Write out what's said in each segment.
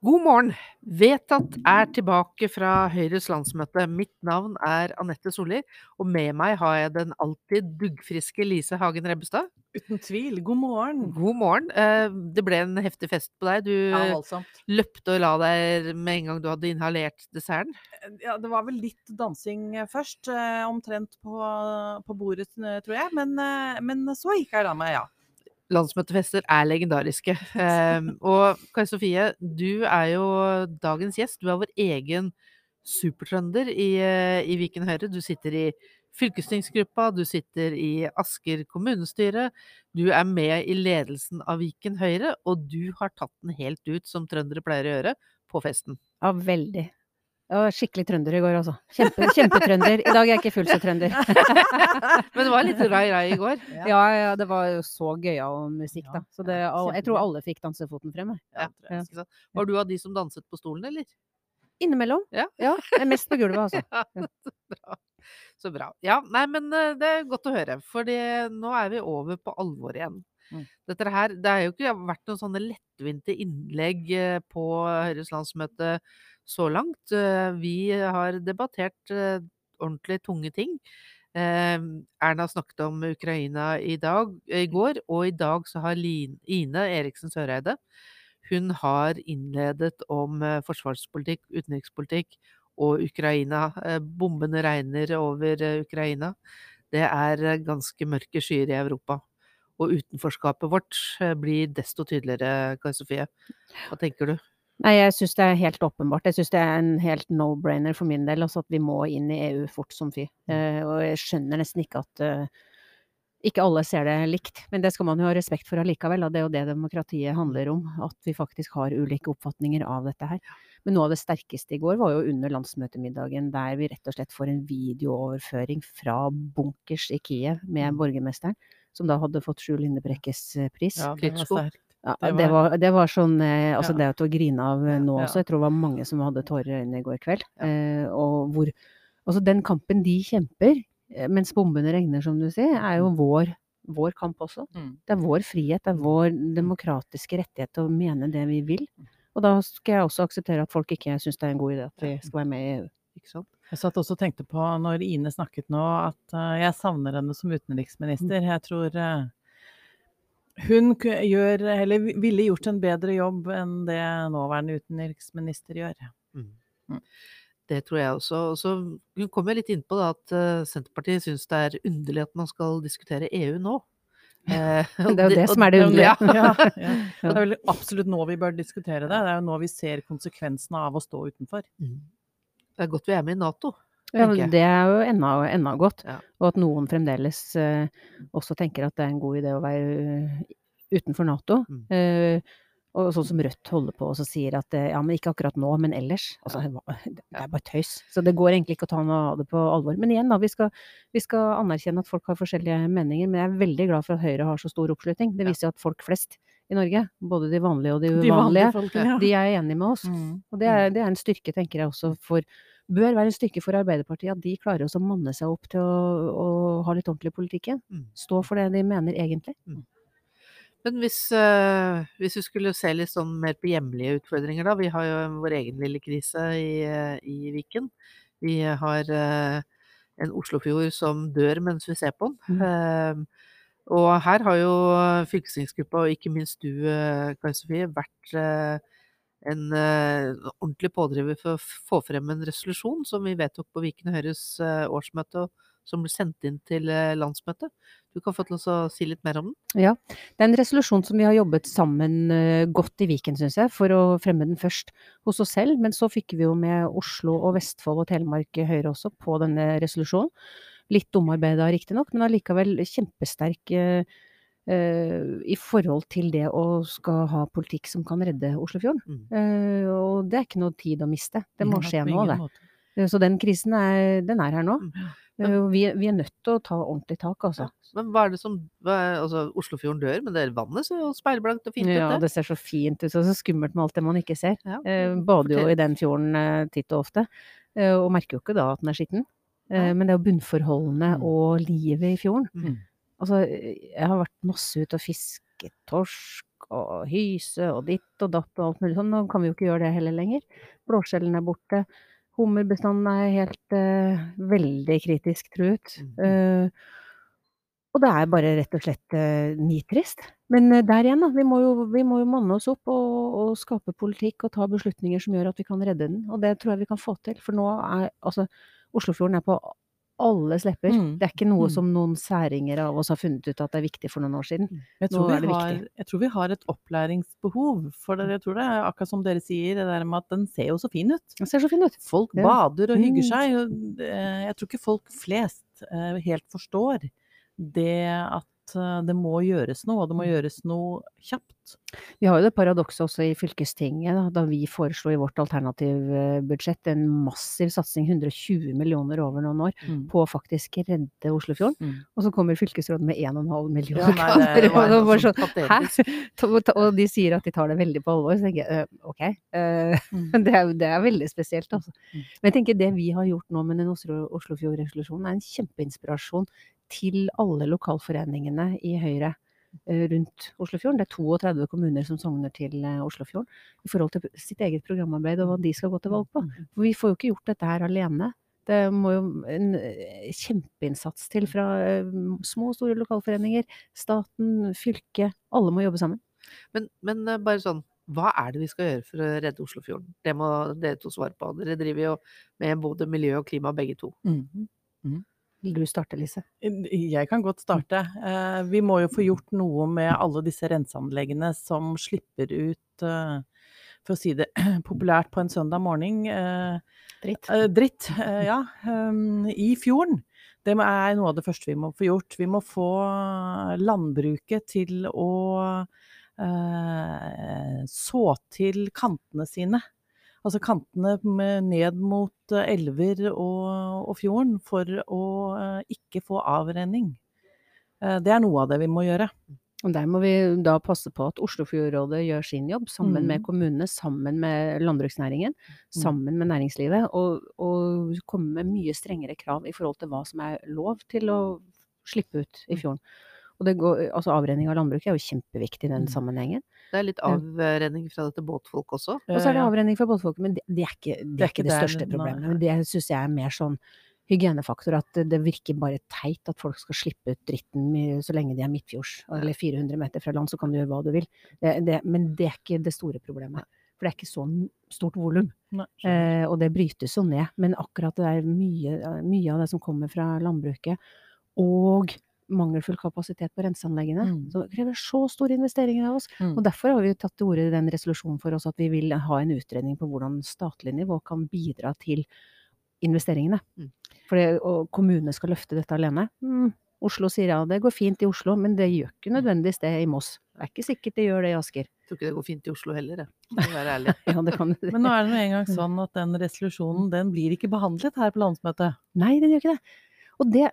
God morgen! Vedtatt er tilbake fra Høyres landsmøte. Mitt navn er Anette Solli, og med meg har jeg den alltid duggfriske Lise Hagen Rebbestad. Uten tvil. God morgen. God morgen. Eh, Det ble en heftig fest på deg. Du Ja, eh, voldsomt. løpte og la deg med en gang du hadde inhalert desserten. Ja, det var vel litt dansing eh, først, eh, omtrent på, på bordet, eh, tror jeg. Men, eh, men så gikk jeg og la meg, ja. Landsmøtefester er legendariske. Eh, og Kai Sofie, du er jo dagens gjest. Du er vår egen supertrønder i, i Viken Høyre. Du sitter i fylkestingsgruppa, du sitter i Asker kommunestyre. Du er med i ledelsen av Viken Høyre, og du har tatt den helt ut, som trøndere pleier å gjøre, på festen. Ja, veldig. Jeg var skikkelig trønder i går altså. Kjempe, kjempetrønder. I dag er jeg ikke fullt så trønder. Men det var litt rai-rai i går. Ja, ja, det var jo så gøyal musikk, da. Så det, jeg tror alle fikk dansefoten frem. jeg. Sant? Var du av de som danset på stolen, eller? Innimellom. Ja. Ja, mest på gulvet, altså. Ja, bra. Så bra. Ja, nei, men eh, det er godt å høre, for nå er vi over på alvor igjen. Mm. Dette her, Det har jo ikke vært noen sånne lettvinte innlegg eh, på Høyres landsmøte så langt. Eh, Vi har debattert ordentlig tunge ting. Eh, Erna snakket om Ukraina i dag, i går, og i dag så har Ine Eriksen Søreide hun har innledet om forsvarspolitikk, utenrikspolitikk og Ukraina. Eh, Bombene regner over eh, Ukraina. Det er eh, ganske mørke skyer i Europa. Og utenforskapet vårt blir desto tydeligere, Kai Sofie. Hva tenker du? Nei, jeg syns det er helt åpenbart. Jeg syns det er en helt no-brainer for min del, altså at vi må inn i EU fort som fy. Eh, og jeg skjønner nesten ikke at ikke alle ser det likt. Men det skal man jo ha respekt for allikevel, og det er jo det demokratiet handler om. At vi faktisk har ulike oppfatninger av dette her. Men noe av det sterkeste i går var jo under landsmøtemiddagen, der vi rett og slett får en videooverføring fra bunkers i Kiev med borgermesteren, som da hadde fått Skjul Lindebrekkes eh, pris. Ja, det var sterkt. Ja, Det var- det var sånn eh, Altså, Ja. det er til å grine av eh, nå også. Jeg tror det var mange som hadde tårer i øynene i går kveld. Ja. Eh, og hvor Altså, den kampen de kjemper, mens bombene regner, som du sier, er jo vår, vår kamp også. Mm. Det er vår frihet, det er vår demokratiske rettighet til å mene det vi vil. Og da skal jeg også akseptere at folk ikke syns det er en god idé at vi skal være med i EU. Ikke sant? Jeg satt også og tenkte på, når Ine snakket nå, at eh, jeg savner henne som utenriksminister. Jeg tror eh, hun gjør, eller ville gjort en bedre jobb enn det nåværende utenriksminister gjør. Mm. Mm. Det tror jeg også. Så hun kom jo litt inn på da, at eh, Senterpartiet syns det er underlig at man skal diskutere EU nå. Eh, Det er jo det som er det underlige. Ja. Ja, ja. Det er vel absolutt nå vi bør diskutere det. Det er jo nå vi ser konsekvensene av å stå utenfor. Mm. Det er godt vi er med i Nato. Ja, men det er jo enda, enda godt. Ja. Og at noen fremdeles eh, også tenker at det er en god idé å være eh, utenfor Nato. Mm. Og sånn som Rødt holder på og så sier at eh, ja, men ikke akkurat nå, men ellers. Altså, det er bare tøys. Så det går egentlig ikke å ta noe av det på alvor. Men igjen, da, vi skal, vi skal anerkjenne at folk har forskjellige meninger. Men jeg er veldig glad for at Høyre har så stor oppslutning. Det viser jo at folk flest i Norge, både de vanlige og de De uvanlige, ja. de er enige med oss. Mm. Og det er, det er en styrke, tenker jeg også, for Bør være en styrke for Arbeiderpartiet at de klarer å manne seg opp til å, å ha litt ordentlig politikk politikken. Mm. Stå for det de mener egentlig. Men hvis, eh, hvis vi skulle se litt sånn mer på hjemlige utfordringer, da. Vi har jo vår egen lille krise i, eh, i Viken. Vi har eh, en Oslofjord som dør mens vi ser på den. Mm. Og her har jo fylkestingsgruppa, og ikke minst du, Kai Sofie, vært en ordentlig pådriver for å få frem en resolusjon som vi vedtok på Viken Høyres årsmøte, og som ble sendt inn til eh, landsmøtet. Du kan få til å si litt mer om den. Ja, det er en resolusjon som vi har jobbet sammen eh, godt i Viken, syns jeg, for å fremme den først hos oss selv. Men så fikk vi jo med Oslo og Vestfold og Telemark Høyre også på denne resolusjonen. Litt omarbeida riktignok, men allikevel kjempesterk eh, eh, i forhold til det å skal ha politikk som kan redde Oslofjorden. Mm. Eh, og det er ikke noe tid å miste. Det må skje nå, det. måte. Så den krisen er, den er her nå. Mm. Eh, Vi, vi er nødt til å ta ordentlig tak, altså. Men hva er det som hva er, Altså, Oslofjorden dør, men det er vannet ser jo speilblankt og fint ut, Ja, det. det ser så fint ut, og så skummelt med alt det man ikke ser. Ja. Eh, bader jo i den fjorden eh, titt og ofte, eh, og merker jo ikke da at den er skitten. Eh, men det er jo bunnforholdene Mm. og livet i fjorden. Mm. Altså, jeg har vært masse ute og fisket torsk og hyse og ditt og datt og alt mulig sånn. Nå kan vi jo ikke gjøre det heller lenger. Blåskjellen er borte. Hummerbestanden er helt uh, veldig kritisk truet. Eh, og det er bare rett og slett uh, nitrist. Men eh, der igjen, da. Vi må jo, vi må jo manne oss opp og, og skape politikk og ta beslutninger som gjør at vi kan redde den. Og det tror jeg vi kan få til. For nå er altså Oslofjorden er på alles slipper. Mm. Det er ikke noe Mm. som noen særinger av oss har funnet ut at det er viktig for noen år siden. Jeg Nå tror, er vi har, jeg tror vi har et opplæringsbehov. For det, jeg tror det er akkurat som dere sier, det der med at den ser jo så fin ut. Den ser så fin ut. Folk Ja. bader og hygger Mm. seg. og, eh, Jeg tror ikke folk flest eh, helt forstår det at eh, det må gjøres noe, og det må Mm. gjøres noe kjapt. Vi har jo det paradokset også i fylkestinget, da, da vi foreslo i vårt alternativbudsjett en massiv satsing, 120 millioner over noen år, Mm. på å faktisk redde Oslofjorden. Mm. Og så kommer fylkesrådet med 1,5 millioner. Ja, nei, det var Og sånn? Og de sier at de tar det veldig på alvor, så tenker jeg «Øh, ok. Mm. det, er, det er veldig spesielt, altså. Mm. Men jeg tenker det vi har gjort nå med den Oslo, Oslofjord-resolusjonen, er en kjempeinspirasjon til alle lokalforeningene i Høyre eh, rundt Oslofjorden. Det er 32 kommuner som sogner til eh, Oslofjorden i forhold til sitt eget programarbeid og hva de skal gå til valg på. Mm. For vi får jo ikke gjort dette her alene. Det må jo en eh, kjempeinnsats til fra små og store lokalforeninger, staten, fylket. Alle må jobbe sammen. Men, men bare sånn, hva er det vi skal gjøre for å redde Oslofjorden? Det må dere to svare på. Dere driver jo med både miljø og klima begge to. Mm. Vil du starte, Lise? Jeg kan godt starte. Eh, Vi må jo få gjort noe med alle disse renseanleggene som slipper ut, eh, for å si det populært på en søndag morgen, eh, Dritt. dritt ja, eh, i fjorden. Det er noe av det første vi må få gjort. Vi må få landbruket til å så til kantene sine. Altså kantene ned mot eh, elver og, og fjorden for å eh, ikke få avrenning. Eh, det er noe av det vi må gjøre. Og der må vi da passe på at Oslofjordrådet gjør sin jobb, sammen med Mm. kommunene, sammen med landbruksnæringen, sammen med næringslivet, og, og komme med mye strengere krav i forhold til hva som er lov til å slippe ut i fjorden. Og det går, altså avrenning av landbruket er jo kjempeviktig i den Mm. sammenhengen. Det er litt avrenning fra dette båtfolk også. Og så er det avrenning fra båtfolket, men det, det er ikke det, er ikke det største problemet. Men det syns jeg er mer sånn hygienefaktor, at det, det virker bare teit at folk skal slippe ut dritten så lenge de er midtfjords, eller 400 meter fra land, så kan du gjøre hva du vil. Det, det, men det er ikke det store problemet. For det er ikke så stort volum. Eh, og det brytes jo ned. Men akkurat det er mye, mye av det som kommer fra landbruket, og mangelfull kapasitet på renseanleggene, Mm. det krever så store investeringer av oss. Mm. Og derfor har vi tatt til orde i den resolusjonen for oss at vi vil ha en utredning på hvordan statlig nivå kan bidra til investeringene. Mm. For kommunene skal løfte dette alene. Mm. Oslo sier ja, det går fint i Oslo, men det gjør ikke nødvendigvis det i Moss. Det er ikke sikkert det gjør det i Asker. Jeg tror ikke det går fint i Oslo heller, jeg. Må være ærlig. Ja, det kan Men nå er det nå engang sånn at den resolusjonen den blir ikke behandlet her på landsmøtet. Nei, den gjør ikke det. Og det,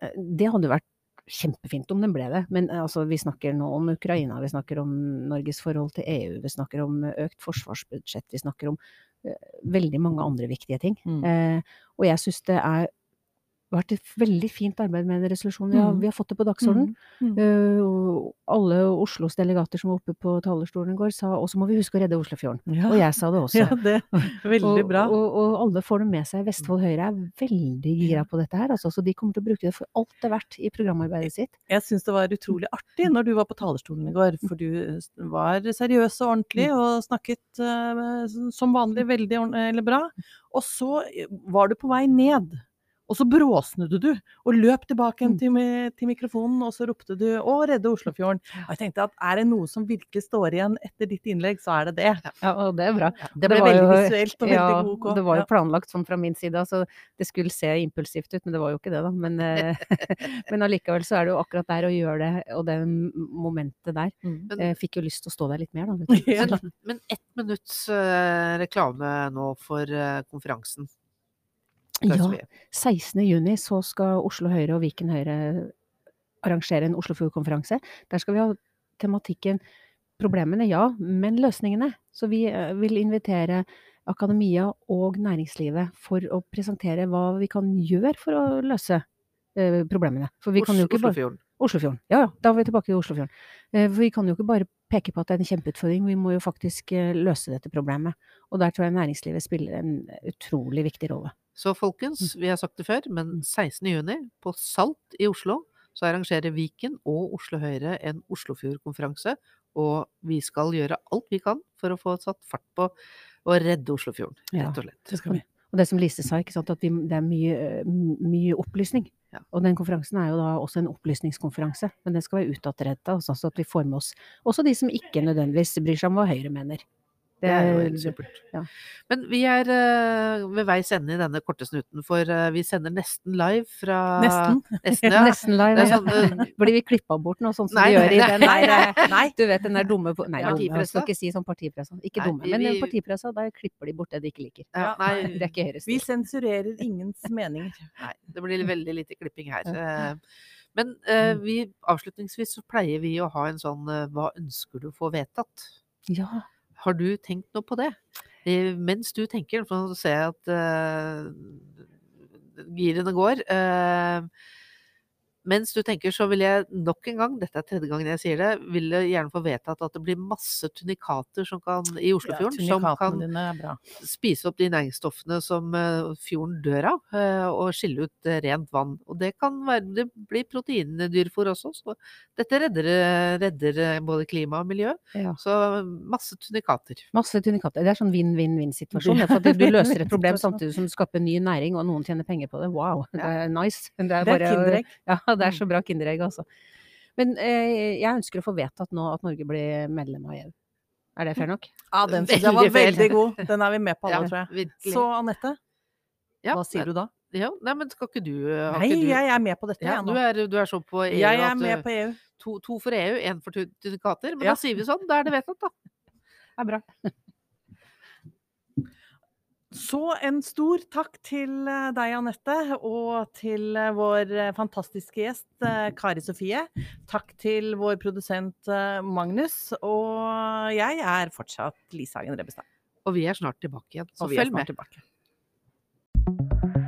det hadde vært kjempefint om den ble det. Men eh, altså, vi snakker nå om Ukraina, vi snakker om Norges forhold til EU, vi snakker om økt forsvarsbudsjett, vi snakker om uh, veldig mange andre viktige ting. Mm. Uh, og jeg syns det er vært et veldig fint arbeid med en resolusjon. Vi har, Mm. vi har fått det på dagsordenen. Mm. Og alle Oslos delegater som var oppe på talerstolen i går, sa og så må vi huske å redde Oslofjorden. Ja. Og jeg sa det også. ja, det er veldig bra. Og, og alle får det med seg. Vestfold Høyre er veldig gira på dette her, altså, så de kommer til å bruke det for alt det er verdt i programarbeidet sitt. Jeg syns det var utrolig artig når du var på talerstolen i går, for du var seriøs og ordentlig og snakket uh, som vanlig veldig eller bra. Og så var du på vei ned. Og så bråsnudde du og løp tilbake igjen Mm. til, til mikrofonen, og så ropte du 'Å, redde Oslofjorden'. Og jeg tenkte at er det noe som virkelig står igjen etter ditt innlegg, så er det det. Ja, og det er bra. Det ble veldig jo- visuelt og veldig ja, god. Det var jo planlagt sånn fra min side, altså det skulle se impulsivt ut, men det var jo ikke det, da. Men, eh, men allikevel så er det jo akkurat der å gjøre det, og det momentet der. Mm. Jeg fikk jo lyst til å stå der litt mer, da. Ja. men, men ett minutts eh, reklame nå for eh, konferansen. Ja, Kanskje vi- 16. juni så skal Oslo Høyre og Viken Høyre arrangere en Oslofjord-konferanse. Der skal vi ha tematikken problemene, ja, men løsningene. Så vi eh, vil invitere akademia og næringslivet for å presentere hva vi kan gjøre for å løse eh, problemene. For vi kan jo ikke bare Oslofjorden. Oslofjorden. Ja ja, da er vi tilbake i Oslofjorden. Eh, For vi kan jo ikke bare peke på at det er en kjempeutfordring, vi må jo faktisk eh, løse dette problemet. Og der tror jeg næringslivet spiller en utrolig viktig rolle. Så folkens, vi har sagt det før, men 16. juni på Salt i Oslo så arrangerer Viken og Oslo Høyre en Oslofjordkonferanse. Og vi skal gjøre alt vi kan for å få satt fart på å redde Oslofjorden, Ja. rett og slett. Det skal vi. Og det som Lise sa, ikke sant, at vi, det er mye, mye opplysning. Ja. Og den konferansen er jo da også en opplysningskonferanse, men den skal være utadrettet, sånn at vi får med oss også de som ikke nødvendigvis bryr seg om hva Høyre mener. Det er jo helt supert. ja. Men vi er eh, ved veis ende i denne korte snuten, for eh, vi sender nesten live fra Nesten. Nesten, ja. Nesten live. Ja. sånn, eh, Blir vi klippa bort noe sånn som Nei, vi gjør i den nei, der eh, Nei. Du vet den der dumme Nei, Ja. dumme, skal ikke si sånn partipressa. Ikke Nei, dumme, vi- men vi- partipressa, der klipper de bort det de ikke liker. ja, nei, Det er ikke Høyres Vi sensurerer ingens meninger. nei, det blir veldig lite klipping her. Eh. Men eh, Mm. vi, avslutningsvis så pleier vi å ha en sånn eh, Hva ønsker du å få vedtatt? Ja. Har du tenkt noe på det? Mens du tenker, for nå ser jeg at eh, girene går. eh, mens du tenker, så vil jeg nok en gang, dette er tredje gangen jeg sier det, vil jeg gjerne få vedtatt at det blir masse tunikater som kan, i Oslofjorden som kan spise opp de næringsstoffene som eh, fjorden dør av, eh, og skille ut eh, rent vann. Og det kan være Det blir proteindyrfôr også, så dette redder, redder både klima og miljø. ja. Så masse tunikater. Masse tunikater. Det er sånn vinn-vinn-vinn-situasjon. Er du løser et problem samtidig som du skaper ny næring, og noen tjener penger på det. Wow, det er nice. Det er, Det er bare- Kinderegg. Ja, det er så bra Kinderegg, altså. Men eh, jeg ønsker å få vedtatt nå at Norge blir medlem av EU. Er det fair nok? Ja, den syns jeg var Veldig god. Den er vi med på alle, Ja, tror jeg. virkelig. Så Anette, Ja, hva sier du da? Ja, nei, men skal ikke du eh, har Nei, ikke du, jeg er med på dette, ja, jeg du, er, du er så på EU Jeg er at med på EU. to, to for EU, én for tu- tunikater. Men Ja. da sier vi sånn. Da er det vedtatt, da. Det er bra. Så en stor takk til eh, deg, Anette, og til eh, vår eh, fantastiske gjest Kari Sofie. Takk til vår produsent Magnus. Og jeg er fortsatt Lise Hagen Rebbestad. Og vi er snart tilbake igjen. Så vi er følg med. snart tilbake.